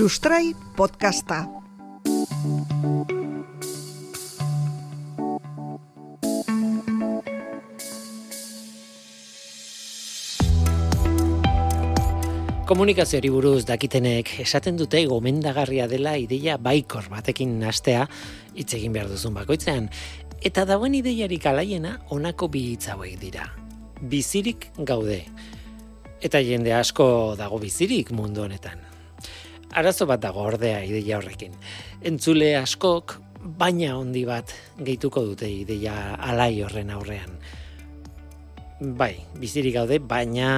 Sustrai podcasta. Komunikazioari buruz dakitenek esaten dute gomendagarria dela ideia baikor batekin nastea hitz egin behar duzun bakoitzean. Eta dagoen ideiarik alaiena honako bi hitz hauek dira. Bizirik gaude. Eta jende asko dago bizirik mundu honetan. Arazo bat dago ordea ideia horrekin. Entzule askok baina handi bat gehituko dute ideia alai horren aurrean. Bai, bizirik gaude, baina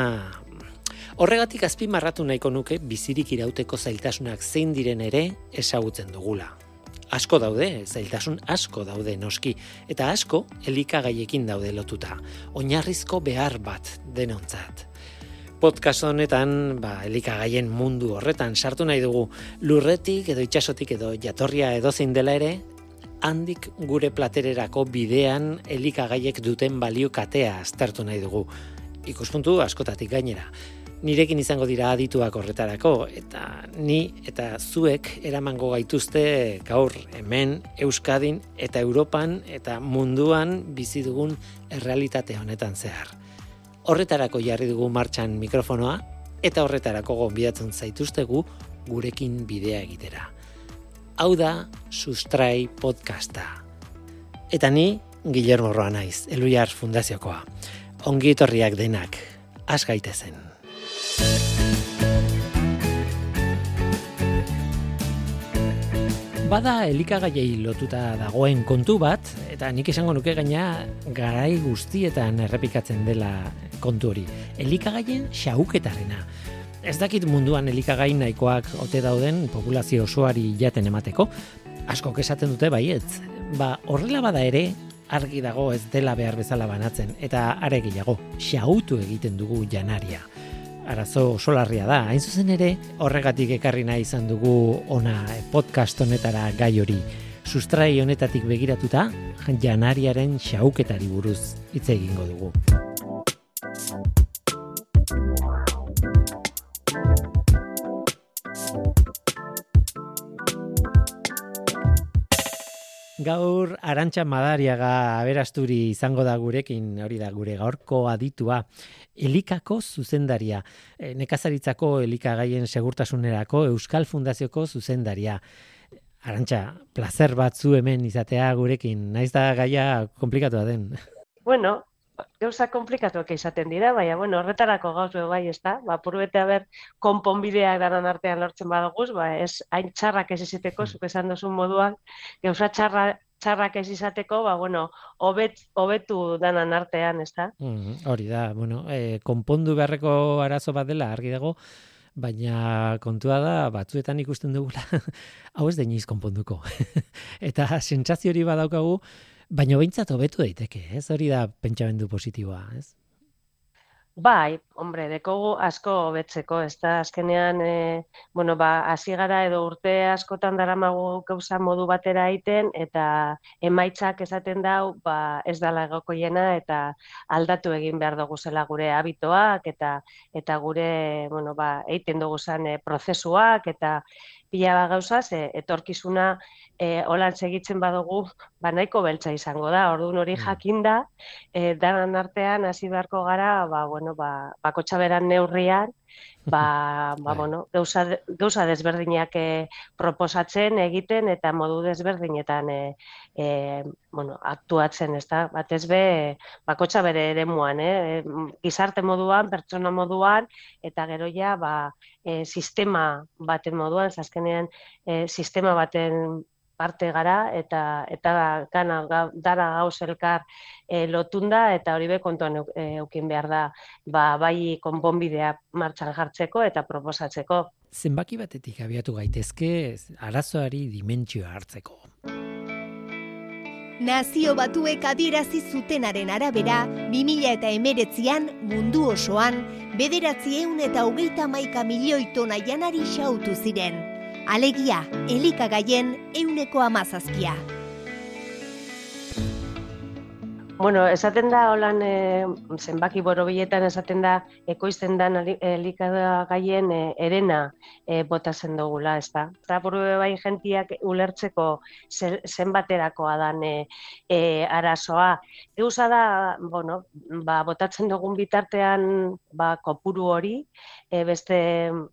Horregatik azpimarratu nahiko nuke bizirik irauteko zailtasunak zein diren ere esagutzen dugula. Asko daude, zailtasun asko daude noski, eta asko elikagaiekin daude lotuta, oinarrizko behar bat denontzat. Podcast honetan, ba, elikagaien mundu horretan sartu nahi dugu, lurretik edo itxasotik edo jatorria edo zein dela ere, handik gure platererako bidean elikagaiek duten balio katea aztertu nahi dugu. Ikuspuntu askotatik gainera nirekin izango dira adituak horretarako eta ni eta zuek eramango gaituzte gaur hemen Euskadin eta Europan eta munduan bizi dugun errealitate honetan zehar. Horretarako jarri dugu martxan mikrofonoa eta horretarako gonbidatzen zaituztegu gurekin bidea egitera. Hau da Sustrai podcasta. Eta ni Guillermo Roa naiz, Eluiar Fundaziokoa. Ongi etorriak denak, az gaitezen. Bada elikagaiei lotuta dagoen kontu bat, eta nik esango nuke gaina garai guztietan errepikatzen dela kontu hori. Elikagaien xauketarena. Ez dakit munduan elikagai nahikoak ote dauden populazio osoari jaten emateko, asko esaten dute baietz. Ba, horrela bada ere, argi dago ez dela behar bezala banatzen, eta aregiago, xautu egiten dugu janaria arazo solarria da. Hain zuzen ere, horregatik ekarri nahi izan dugu ona podcast honetara gai hori. Sustrai honetatik begiratuta, janariaren xauketari buruz hitz egingo dugu. Gaur arantxa madariaga aberasturi izango da gurekin, hori da gure gaurko aditua, elikako zuzendaria, e, nekazaritzako elikagaien segurtasunerako Euskal Fundazioko zuzendaria. Arantxa, placer batzu hemen izatea gurekin, naiz da gaia komplikatua den. Bueno, gauza komplikatuak izaten dira, baina, bueno, horretarako gauz bai, ez da, ba, purbete haber, konponbideak daran artean lortzen badaguz, ba, ez hain txarrak ez izateko, zuk esan duzun moduan, gauza txarra, txarrak ez izateko, ba, bueno, obet, obetu danan artean, ez da? Mm, hori da, bueno, e, konpondu beharreko arazo bat dela, argi dago, baina kontua da, batzuetan ikusten dugula, hau ez deniz konponduko. Eta sentsazio hori badaukagu, Baina behintzat hobetu daiteke, ez? Hori da pentsamendu positiboa, ez? Bai, hombre, dekogu asko hobetzeko, ez da, azkenean, e, bueno, ba, hasi gara edo urte askotan daramagu gauza modu batera egiten eta emaitzak esaten dau, ba, ez dala egokoiena eta aldatu egin behar dugu zela gure habitoak eta eta gure, bueno, ba, egiten dugu zen e, prozesuak eta pila ba gauza, ze etorkizuna e, holan segitzen badugu, ba nahiko beltza izango da. Orduan hori mm. jakinda, e, danan artean hasi beharko gara, ba bueno, ba bakotxa neurrian ba, ba, bai. bueno, gauza, gauza desberdinak e, proposatzen egiten eta modu desberdinetan e, e, bueno, aktuatzen, ez da, batez be, bakotxa bere ere muan, eh? gizarte moduan, pertsona moduan, eta gero ja, ba, e, sistema baten moduan, zazkenean, e, sistema baten parte gara eta eta gana dara gauz elkar e, lotunda eta hori be kontuan eukin behar da ba, bai konponbidea martxan jartzeko eta proposatzeko. Zenbaki batetik abiatu gaitezke arazoari dimentsioa hartzeko. Nazio batuek adierazi zutenaren arabera, 2000 eta emeretzian mundu osoan, bederatzi eun eta hogeita maika milioi tona janari xautu ziren alegia elikagaien euneko amazazpia. Bueno, esaten da, holan, e, zenbaki borobiletan esaten da, ekoizten dan elikada gaien e, erena e, botazen dugula, ez da. Eta bai jentiak ulertzeko zenbaterakoa dan e, e, arazoa. Eusa da, bueno, ba, botatzen dugun bitartean ba, kopuru hori, e, beste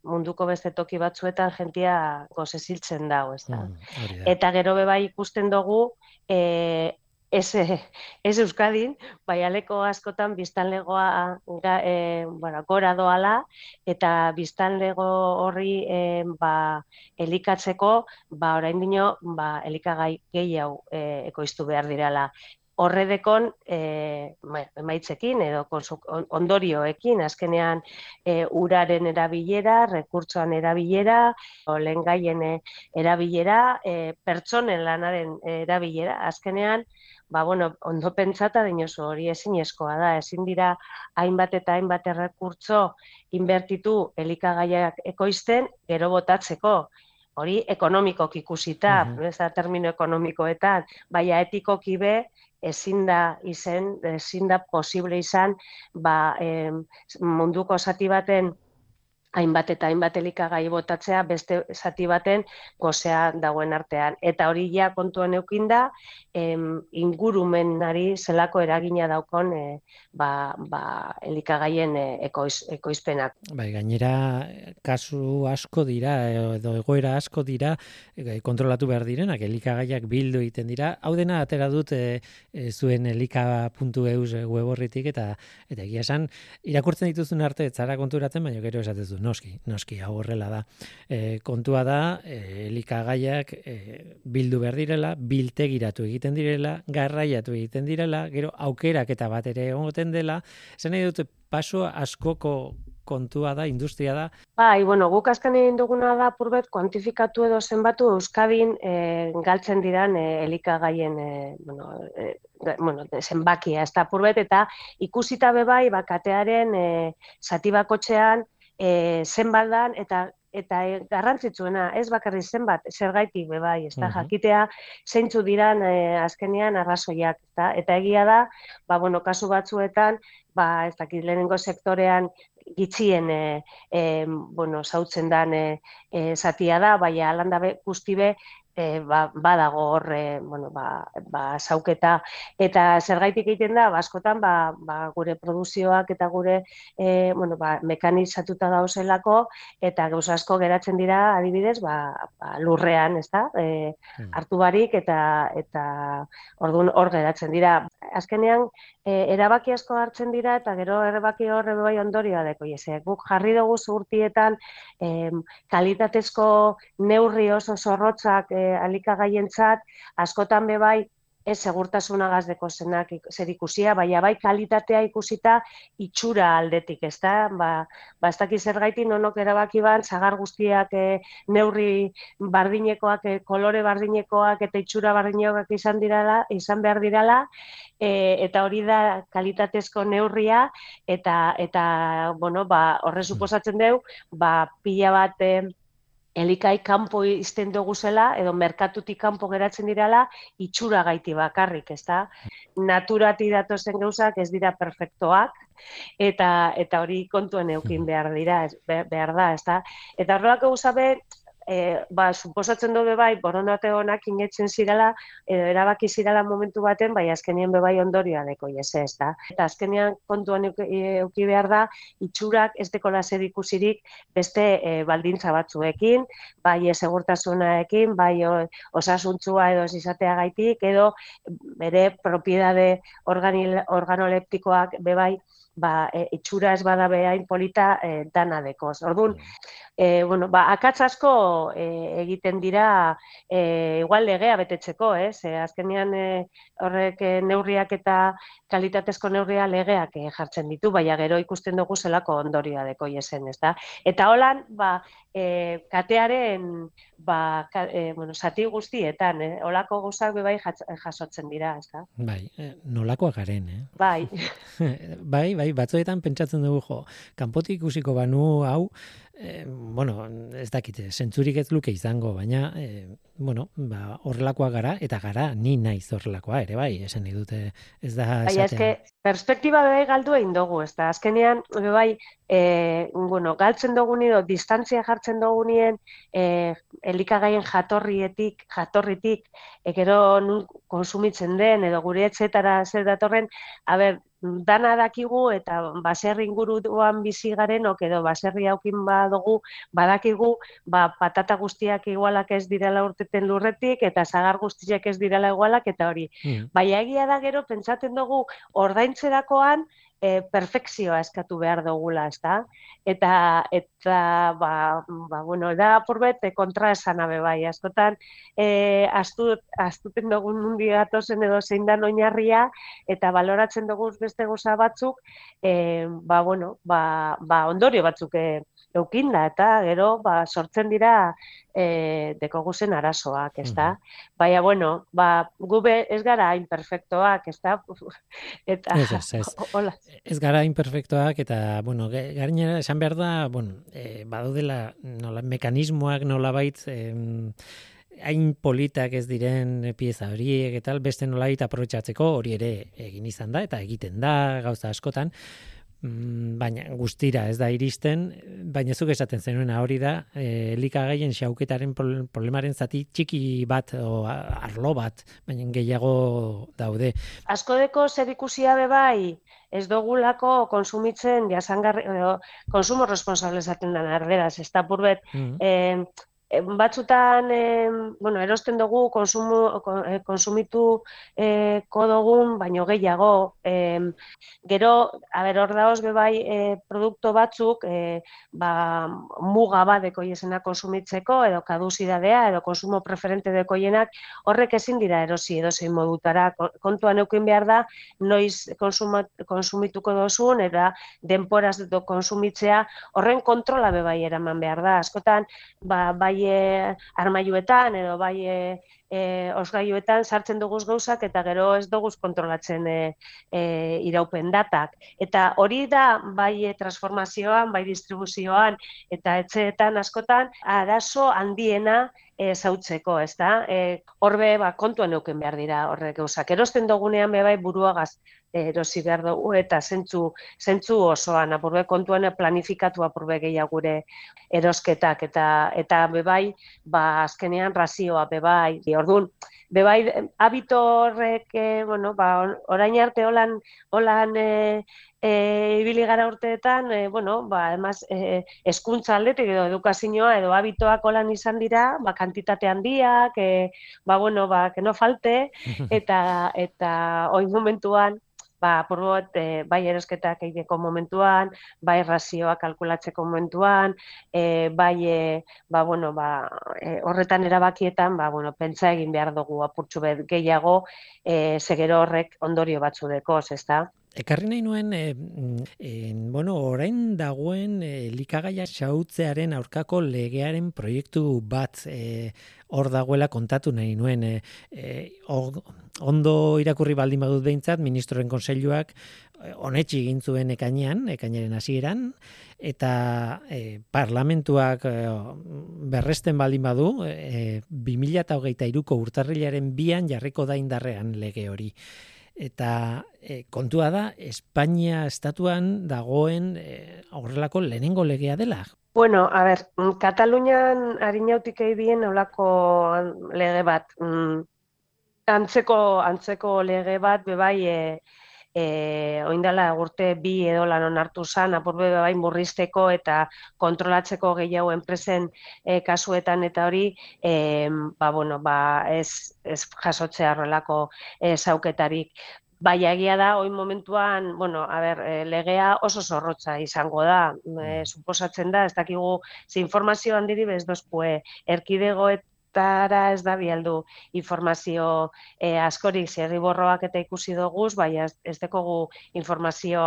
munduko beste toki batzuetan jentia gozeziltzen dago, ez da. Mm, Eta gero bai ikusten dugu, e, ez, ez Euskadin, bai aleko askotan biztanlegoa ga, e, bueno, gora doala, eta biztanlego horri e, ba, elikatzeko, ba, orain dino, ba, elikagai gehiago e, ekoiztu behar dirala horredekon e, emaitzekin edo ondorioekin, azkenean e, uraren erabilera, rekurtsoan erabilera, lehen gaien erabilera, e, pertsonen lanaren erabilera, azkenean, ba, bueno, ondo pentsata dinosu hori ezin eskoa da, ezin dira hainbat eta hainbat errekurtso inbertitu elikagaiak ekoizten, gero botatzeko, hori ekonomikok ikusita, mm -hmm. termino ekonomikoetan, baina etikoki be, ezin da izen, ezin da posible izan, ba, munduko zati baten hainbat eta hainbat elikagai botatzea beste zati baten gozea dagoen artean. Eta hori ja kontuan eukin da, em, ingurumenari zelako eragina daukon e, ba, ba, elikagaien e, ekoiz, ekoizpenak. Bai, gainera, kasu asko dira, edo egoera asko dira, e, kontrolatu behar direnak, elikagaiak bildu egiten dira. Hau dena, atera dut e, e, zuen elika.eus web horritik, eta, eta egia esan, irakurtzen dituzun arte, zara konturatzen, baina gero esatezu, noski, noski, hau horrela da. E, kontua da, e, elikagaiak e, bildu behar direla, biltegiratu egiten direla, garraiatu egiten direla, gero aukerak eta bat ere egoten dela, zen nahi dute paso askoko kontua da, industria da. Bai, bueno, guk azken egin duguna da purbet kuantifikatu edo zenbatu Euskadin e, galtzen diran e, elikagaien e, bueno, e, bueno, zenbakia, ez da purbet, eta ikusita bebai, bakatearen e, zati e, zenbaldan eta eta e, garrantzitsuena ez bakarri zenbat zergaitik be bai, ezta jakitea zeintzu diran e, azkenean arrazoiak, ezta? Eta egia da, ba bueno, kasu batzuetan, ba ez dakit lehenengo sektorean gitzien e, e, bueno, sautzen dan e, e, zatia da, baina alanda be, guztibe e, ba, badago hor e, bueno, ba, ba, sauketa eta zergaitik egiten da baskotan ba, ba, gure produzioak eta gure e, bueno, ba, mekanizatuta dauzelako eta gauza asko geratzen dira adibidez ba, ba, lurrean ez da e, hmm. hartu barik eta eta ordun hor geratzen dira. Azkenean e, erabaki asko hartzen dira eta gero erabaki horre bai ondorioa deko jese guk jarri dugu zurtietan e, kalitatezko neurri oso zorrotzak e, alikagaientzat askotan be bai ez segurtasunagaz deko zenak zer ikusia, baina bai kalitatea ikusita itxura aldetik, ez da? Ba, ba ez dakiz zer gaiti nonok erabaki ban, zagar guztiak e, neurri bardinekoak, e, kolore bardinekoak eta itxura bardinekoak izan dirala, izan behar dirala, e, eta hori da kalitatezko neurria, eta, eta bueno, ba, horre suposatzen deu, ba, pila bat, elikai kanpo izten dugu zela, edo merkatutik kanpo geratzen dirala, itxura gaiti bakarrik, ez da? Naturati datozen gauzak ez dira perfektoak, eta eta hori kontuen eukin behar dira, behar da, ez da? Eta horrelako gauza e, ba, suposatzen dobe bai, boronate honak inetzen zirala, edo erabaki zirala momentu baten, bai azkenien bebai ondorioa deko jese, ez da. Eta azkenean kontuan euki behar da, itxurak ez dekola zer ikusirik beste e, baldintza batzuekin, bai segurtasunaekin, bai osasuntzua edo izatea gaitik, edo bere propiedade organoleptikoak bebai, ba, e, itxura ez bada behain polita e, dana dekoz. Orduan, e, bueno, ba, akatz asko e, egiten dira e, igual legea betetzeko, ez? E, azkenean e, horrek e, neurriak eta kalitatezko neurria legeak e, jartzen ditu, baina gero ikusten dugu zelako ondorioa deko jesen, ez da? Eta holan, ba, e, katearen ba, ka, e, bueno, zati guztietan, eh? olako guzak bai jasotzen dira, ez da? Bai, nolakoa garen, eh? Bai. bai, bai, batzuetan pentsatzen dugu, jo, kanpotik ikusiko banu hau, e, bueno, ez dakite, zentzurik ez luke izango, baina, e, bueno, ba, horrelakoa gara, eta gara, ni naiz horrelakoa, ere bai, esan dute ez da... Baina, eske, perspektiba bebai galdu egin dugu, ez da, azkenean, bebai, e, bueno, galtzen dugu nido, distantzia jartzen dugu nien, e, elikagaien jatorrietik, jatorritik, ekero nun konsumitzen den, edo gure etxetara zer datorren, a ber, dana dakigu eta baserri inguruan bizi garenok edo baserri aukin badugu badakigu ba patata guztiak igualak ez direla urteten lurretik eta sagar guztiak ez direla igualak eta hori. Mm. Baina egia da gero pentsatzen dugu ordaintzerakoan e, perfekzioa eskatu behar dugula, ez? Eta, eta ba, ba, bueno, da apurbet kontra esan abe bai, askotan, e, astut, astuten dugun nundi gatozen edo zein da oinarria, eta baloratzen dugu beste goza batzuk, e, ba, bueno, ba, ba, ondorio batzuk e, eukinda, eta gero, ba, sortzen dira e, deko guzen arazoak, ez da? Mm Baina, bueno, ba, gube ez gara imperfektoak, ez da? eta, ez, ez, ez. ez gara imperfektoak, eta, bueno, garinera esan behar da, bueno, e, badudela, nola, mekanismoak nola baitz, hain politak ez diren pieza horiek eta beste nolait aprobetxatzeko hori ere egin izan da eta egiten da gauza askotan baina guztira ez da iristen, baina zuk esaten zenuen hori da, e, elikagaien xauketaren problemaren zati txiki bat o arlo bat, baina gehiago daude. Asko deko zer ikusia bai, ez dogulako konsumitzen jasangarri, konsumo responsable zaten den arderaz, ez da purbet, mm batzutan e, bueno, erosten dugu konsumo, eh, konsumitu e, kodogun, baino gehiago. E, gero, haber, hor daoz bebai e, produkto batzuk e, ba, muga bat dekoiesena konsumitzeko, edo kaduzidadea, edo konsumo preferente dekoienak, horrek ezin dira erosi edo zein modutara. Kontuan eukin behar da, noiz konsumituko dozun, eta denporaz konsumitzea, horren kontrola bebai eraman behar da. Askotan, ba, bai e, armailuetan edo bai e, osgailuetan sartzen dugu gauzak eta gero ez dugu kontrolatzen e, e, iraupen datak. Eta hori da bai e, transformazioan, bai distribuzioan eta etxeetan askotan arazo handiena e, zautzeko, ez da? E, horbe, ba, kontuan euken behar dira horrek gauzak. Erosten dugunean bebai buruagaz erosi behar dugu eta zentzu, zentzu osoan apurbe kontuan planifikatu apurbe gehiago gure erosketak eta eta bebai ba azkenean razioa bebai ordun bebai habito horrek eh, bueno ba orain arte holan holan eh, eh, ibili gara urteetan eh, bueno ba además eh, eskuntza aldetik edo edukazioa edo habitoak holan izan dira ba kantitate handiak eh, ba bueno ba que no falte eta eta hoy momentuan ba, bat, e, bai erosketak egiteko momentuan, bai razioa kalkulatzeko momentuan, e, bai, e, ba, bueno, ba, e, horretan erabakietan, ba, bueno, pentsa egin behar dugu apurtxu bet gehiago, e, segero horrek ondorio batzu dekoz, ez da? Ekarri nahi nuen, e, bueno, orain dagoen e, likagaia xautzearen aurkako legearen proiektu bat e, hor dagoela kontatu nahi nuen. E, ondo irakurri baldin badut behintzat, ministroren konseiluak honetxi egin zuen ekainean, ekainaren hasieran eta e, parlamentuak e, berresten baldin badu, e, 2023ko urtarrilaren bian jarriko da indarrean lege hori eta e, kontua da Espainia estatuan dagoen e, horrelako lehenengo legea dela. Bueno, a ber, mm, Katalunian harinautik egin olako lege bat. Mm, antzeko, antzeko lege bat, bebai, e, e, oindala urte bi edo lan onartu zan, apurbe bai murrizteko eta kontrolatzeko gehiago enpresen e, kasuetan eta hori, e, ba, bueno, ba, ez, ez jasotzea horrelako e, zauketarik. Bai, egia da, oin momentuan, bueno, a ber, e, legea oso zorrotza izango da, e, suposatzen da, ez dakigu, ze informazio handiri bez dozkue, erkidegoet tara ez da bialdu informazio e, askorik zerriborroak eta ikusi dugu, bai ez, ez dekogu informazio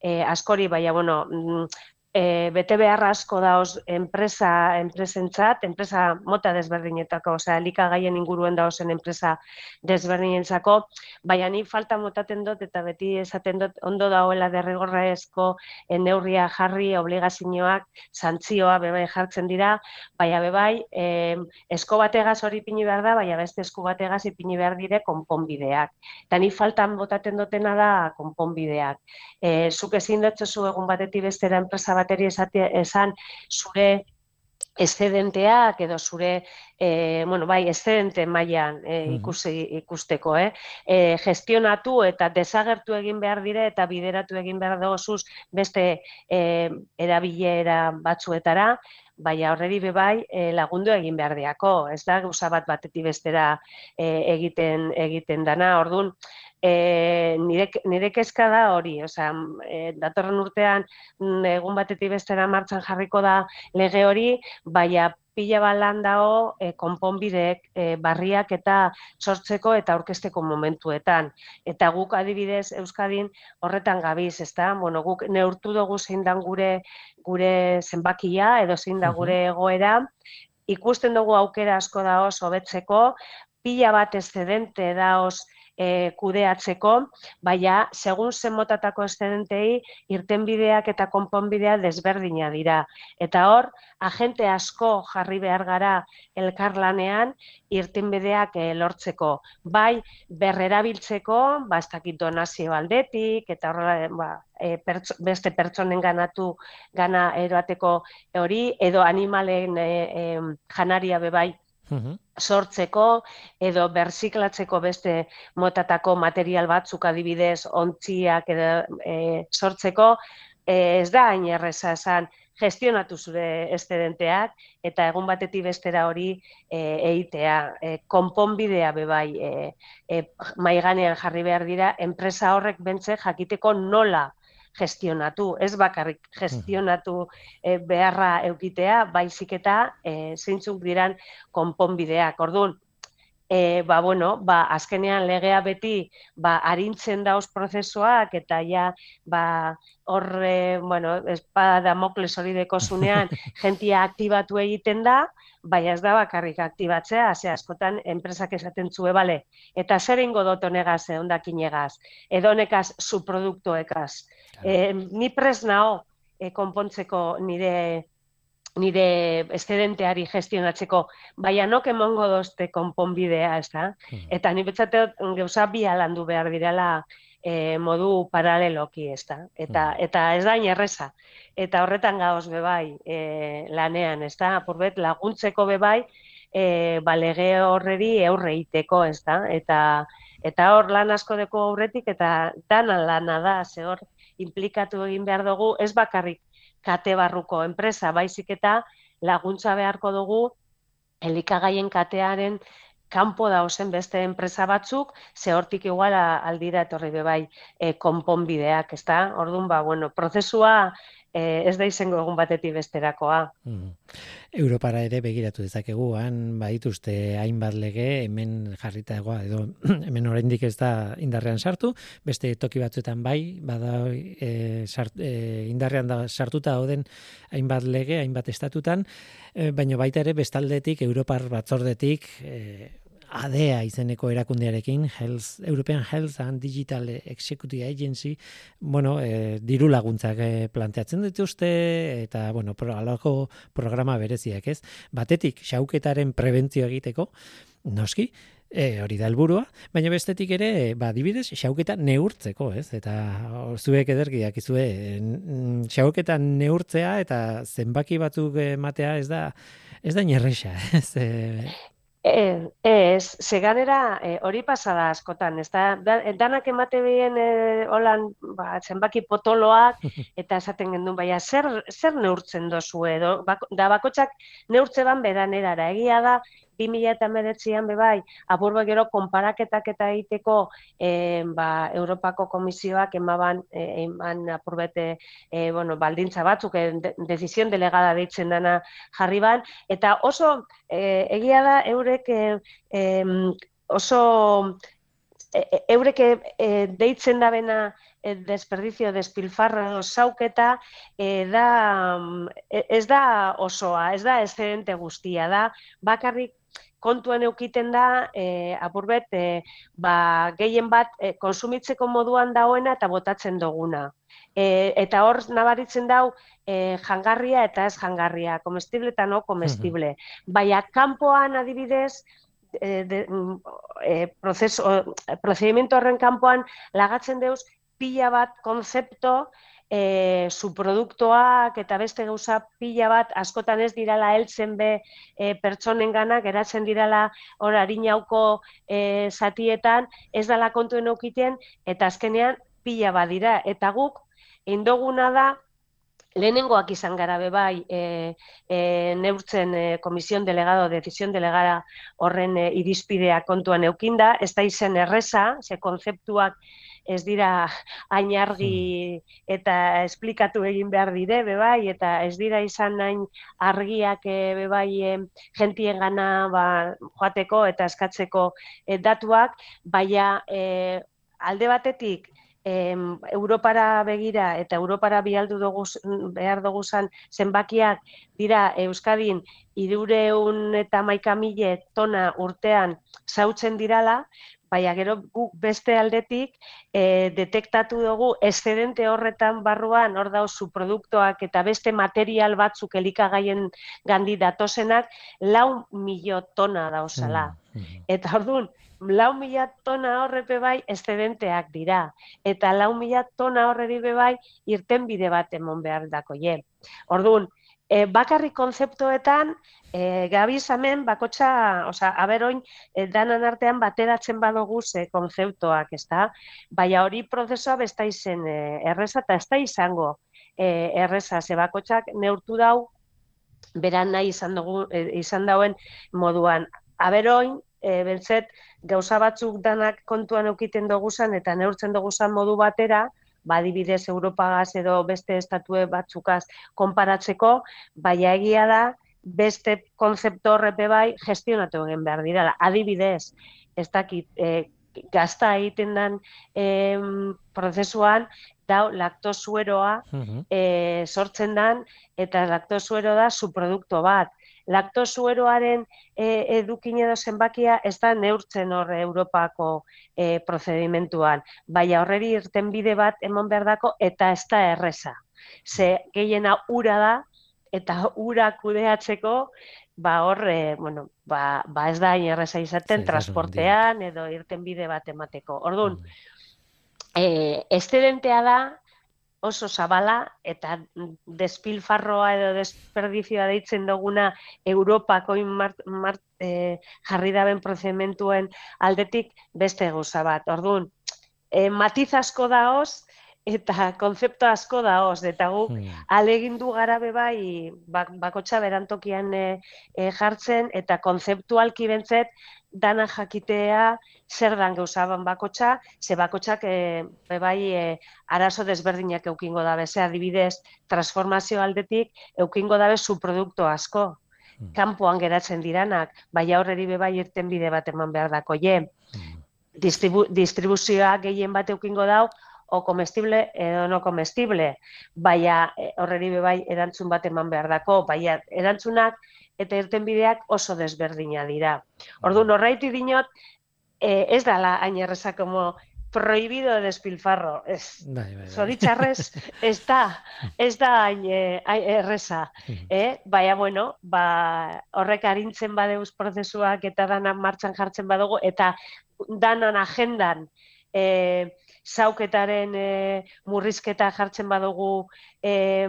e, askori, baina bueno, mm, e, bete behar asko daoz enpresa, enpresentzat, enpresa mota desberdinetako, osea, elikagaien inguruen daozen enpresa desberdinentzako, baina ni falta motaten dut eta beti esaten dut ondo dagoela derrigorrezko neurria jarri obligazioak, santzioa bebai jartzen dira, baina bebai e, esko bategaz hori ipini behar da, baina beste esku bategaz ipini behar dire konponbideak. Eta ni faltan botaten dutena da konponbideak. E, zuk ezin dutzu egun batetik bestera enpresa bateri esan zure eszedenteak edo zure e, bueno, bai, eszedente mailan e, ikusi, ikusteko, eh? E, gestionatu eta desagertu egin behar dire eta bideratu egin behar dagozuz beste e, erabilera batzuetara, baina horreri bebai e, lagundu egin behar diako, ez da, gauza bat batetik bestera e, egiten egiten dana, orduan, e, nire, nire kezka da hori, osea, e, datorren urtean mm, egun batetik bestera martxan jarriko da lege hori, baina pila balan dago e, konponbideek e, barriak eta sortzeko eta aurkesteko momentuetan. Eta guk adibidez Euskadin horretan gabiz, ezta? Bueno, guk neurtu dugu zein dan gure gure zenbakia edo zein da gure egoera, ikusten dugu aukera asko da oso hobetzeko, pila bat excedente da e, kudeatzeko, baina segun zen motatako eszedentei irtenbideak eta konponbidea desberdina dira. Eta hor, agente asko jarri behar gara elkarlanean irtenbideak e, lortzeko. Bai, berrerabiltzeko, ba, ez dakit donazio aldetik, eta horrela, ba, e, beste pertsonen ganatu gana eroateko hori, edo animalen e, e, janaria bebai sortzeko edo berziklatzeko beste motatako material batzuk adibidez ontziak edo e, sortzeko e, ez da hain erreza esan gestionatu zure estedenteak eta egun batetik bestera hori e, eitea. E, konponbidea bebai e, e, maiganean jarri behar dira, enpresa horrek bentze jakiteko nola gestionatu, ez bakarrik gestionatu e, beharra eukitea, baizik eta e, zeintzuk diran konponbideak. Orduan, e, ba, bueno, ba, azkenean legea beti ba, arintzen dauz prozesuak eta ja ba, hor, bueno, espada damokles hori deko zunean, jentia aktibatu egiten da, baina ez da bakarrik aktibatzea, ze askotan enpresak esaten zue, bale, eta zer ingo dut honegaz, ondakin egaz, edo honekaz su produktuekaz. E, ni pres nao e, konpontzeko nire nire estedenteari gestionatzeko, baina nok emongo dozte konponbidea, ez da? Hmm. Eta ni betzate gauza bi alandu behar direla e, modu paraleloki, ez da? Eta, hmm. eta ez da inerreza eta horretan gaoz bebai e, lanean, ez da, apurbet laguntzeko bebai, e, ba, lege horreri aurre iteko, ez da, eta, eta hor lan asko deko aurretik, eta dana lana da, ze hor implikatu egin behar dugu, ez bakarrik kate barruko enpresa, baizik eta laguntza beharko dugu, elikagaien katearen kanpo da ozen beste enpresa batzuk, ze hortik iguala aldira etorri bebai e, konponbideak, ez da? Orduan, ba, bueno, prozesua eh, ez da izango egun batetik besterakoa. Mm. Europara ere begiratu dezakegu, han badituzte hainbat lege hemen jarrita egoa, edo hemen oraindik ez da indarrean sartu, beste toki batzuetan bai, bada e, sart, e, indarrean da sartuta dauden hainbat lege, hainbat estatutan, e, baina baita ere bestaldetik, Europar batzordetik, e, ADEA izeneko erakundearekin, Health, European Health and Digital Executive Agency, bueno, e, diru laguntzak e, planteatzen dituzte, eta, bueno, pro, alako programa bereziak ez. Batetik, xauketaren prebentzio egiteko, noski, e, hori da helburua, baina bestetik ere, ba, dibidez, xauketa neurtzeko, ez? Eta zuek ederki dakizue, xauketa neurtzea eta zenbaki batzuk ematea ez da, ez da inerreixa, ez? E, Ez, ez, seganera e, hori pasada askotan, ez da, danak emate bien e, holan, ba, zenbaki potoloak, eta esaten gendun, baina zer, zer neurtzen dozu edo, da bakotxak neurtze ban bedanerara, egia da, 2000 eta meretzian bebai, apurba gero konparaketak eta egiteko e, ba, Europako Komisioak emaban, e, eman apurbete e, bueno, baldintza batzuk, e, de, dezizion delegada deitzen dana jarri ban, eta oso e, egia da eurek e, e, oso e, eurek e, deitzen da bena e, desperdizio, despilfarro sauketa, e, da, e, ez da osoa, ez da excedente guztia, da bakarrik kontuan eukiten da, e, apurbet, e, ba, gehien bat e, konsumitzeko moduan dagoena eta botatzen duguna. E, eta hor nabaritzen dau e, jangarria eta ez jangarria, komestible eta no komestible. Baina kanpoan adibidez, e, de, e, proceso, procedimiento horren kanpoan lagatzen deuz pila bat konzepto e, produktuak eta beste gauza pila bat askotan ez dirala heltzen be e, pertsonen geratzen dirala hor harinauko e, zatietan, ez dala kontuen okiten eta azkenean pila bat dira. Eta guk, indoguna da, lehenengoak izan gara be bai e, e, neurtzen e, komision delegado, decisión delegada horren e, irizpidea kontuan eukinda, ez da izen erreza, ze konzeptuak ez dira hain argi hmm. eta esplikatu egin behar dire, bebai, eta ez dira izan hain argiak e, bebai e, jentien gana ba, joateko eta eskatzeko e, datuak, baina e, alde batetik Europara begira eta Europara bialdu dugu, behar dugu zenbakiak dira Euskadin idureun eta maika mile tona urtean zautzen dirala, baina gero guk beste aldetik e, detektatu dugu excedente horretan barruan hor dauzu produktuak eta beste material batzuk elikagaien gandi datosenak lau milo tona dauzala. Mm, mm. Eta orduan, lau mila tona horrepe bai excedenteak dira. Eta lau mila tona horreri bai irten bide bat emon behar dako je. Orduan, e, bakarrik konzeptuetan, e, gabizamen bakotxa, oza, aberoin, e, danan artean bateratzen badugu ze konzeptuak, ez da? Baina hori prozesua besta izen e, erreza eta ez da izango e, erreza, ze bakotxak neurtu dau, beran nahi izan, dugu, e, izan dauen moduan. Aberoin, e, bentzet, gauza batzuk danak kontuan eukiten dugu eta neurtzen dugu modu batera, badibidez Europagaz edo beste estatue batzukaz konparatzeko, baina egia da beste konzeptu horrepe bai gestionatu egin behar dira. Adibidez, ez dakit, e, gazta egiten den e, prozesuan, dau laktosueroa e, sortzen dan, eta laktosuero da su bat laktosueroaren e, edukin edo zenbakia ez da neurtzen hor Europako e, prozedimentuan. Baina horreri irten bide bat emon behar dako eta ez da erreza. Ze gehiena ura da eta ura kudeatzeko ba hor, e, bueno, ba, ba ez da erreza izaten transportean edo irten bide bat emateko. Orduan, mm. e, da, oso zabala eta despilfarroa edo desperdizioa deitzen duguna Europako mart, mart, e, jarri daben prozementuen aldetik beste gauza bat. Orduan, e, matiz asko daoz eta konzeptu asko daoz, eta guk hmm. alegindu gara bai bak, bakotxa berantokian e, e, jartzen eta konzeptualki bentzet dana jakitea zer dan gauzaban bakotxa, ze bakotxak e, bai e, arazo desberdinak eukingo dabe, ze adibidez transformazio aldetik eukingo dabe zu produktu asko, hmm. kanpoan geratzen diranak, bai aurreri bebai irten bide bat eman behar dako je. Hmm. Distribu, distribuzioa gehien bat eukingo dau, o comestible edo no comestible, baina e, horreri bebai erantzun bat eman behar dako, baina erantzunak eta irten bideak oso desberdina dira. Ordu norraiti dinot, e, ez dala hain erreza como prohibido de despilfarro. Ez, bai, bai, bai. ez da, ez da hain, erreza. Eh? Baina, bueno, ba, horrek arintzen badeuz prozesuak eta danan martxan jartzen badugu, eta danan agendan eh, zauketaren eh, murrizketa jartzen badugu eh,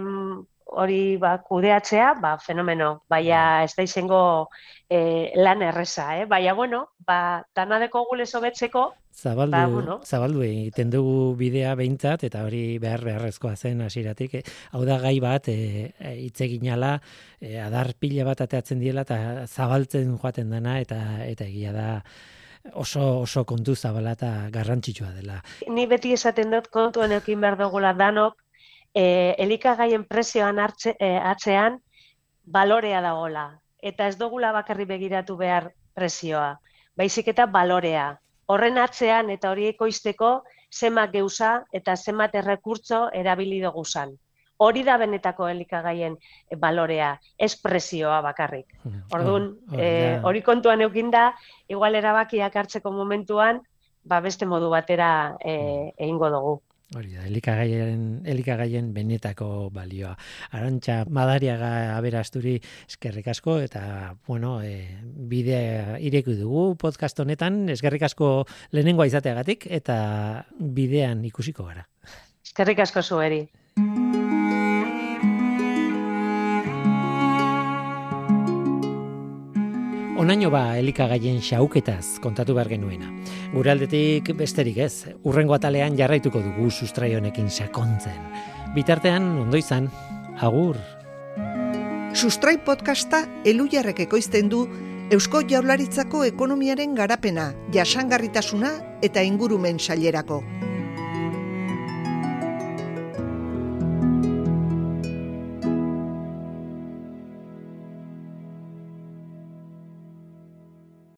hori ba, kudeatzea, ba, fenomeno, baina bai. ez da izango e, lan erreza, eh? baina, bueno, ba, danadeko gule sobetzeko, Zabaldu, ba, bueno. zabaldu egiten dugu bidea behintzat, eta hori behar beharrezkoa zen hasiratik. E, hau da gai bat, e, e, itzeginala, e, adar pila bat ateatzen diela, eta zabaltzen joaten dana, eta eta egia da, oso oso kontu zabala eta garrantzitsua dela. Ni beti esaten dut kontuan ekin behar dugula danok, e, elikagaien prezioan hartze, e, atzean balorea dagola. Eta ez dugula bakarri begiratu behar prezioa. Baizik eta balorea. Horren atzean eta hori ekoizteko zemak geuza eta zemat errekurtzo erabili dugu zan. Hori da benetako elikagaien balorea, espresioa bakarrik. Orduan, eh, hori kontuan eukin da, igual erabakiak hartzeko momentuan, ba beste modu batera eh, egingo dugu. Hori da, elikagaien, elikagaien benetako balioa. Arantxa, madariaga aberasturi eskerrik asko, eta, bueno, e, bidea ireku dugu podcast honetan, eskerrik asko lehenengoa izateagatik, eta bidean ikusiko gara. Eskerrik asko zueri. Onaino ba elikagaien xauketaz kontatu behar genuena. Gure aldetik besterik ez, urrengo atalean jarraituko dugu sustrai honekin sakontzen. Bitartean, ondo izan, agur. Sustrai podcasta elujarrek ekoizten du Eusko Jaurlaritzako ekonomiaren garapena, jasangarritasuna eta ingurumen sailerako.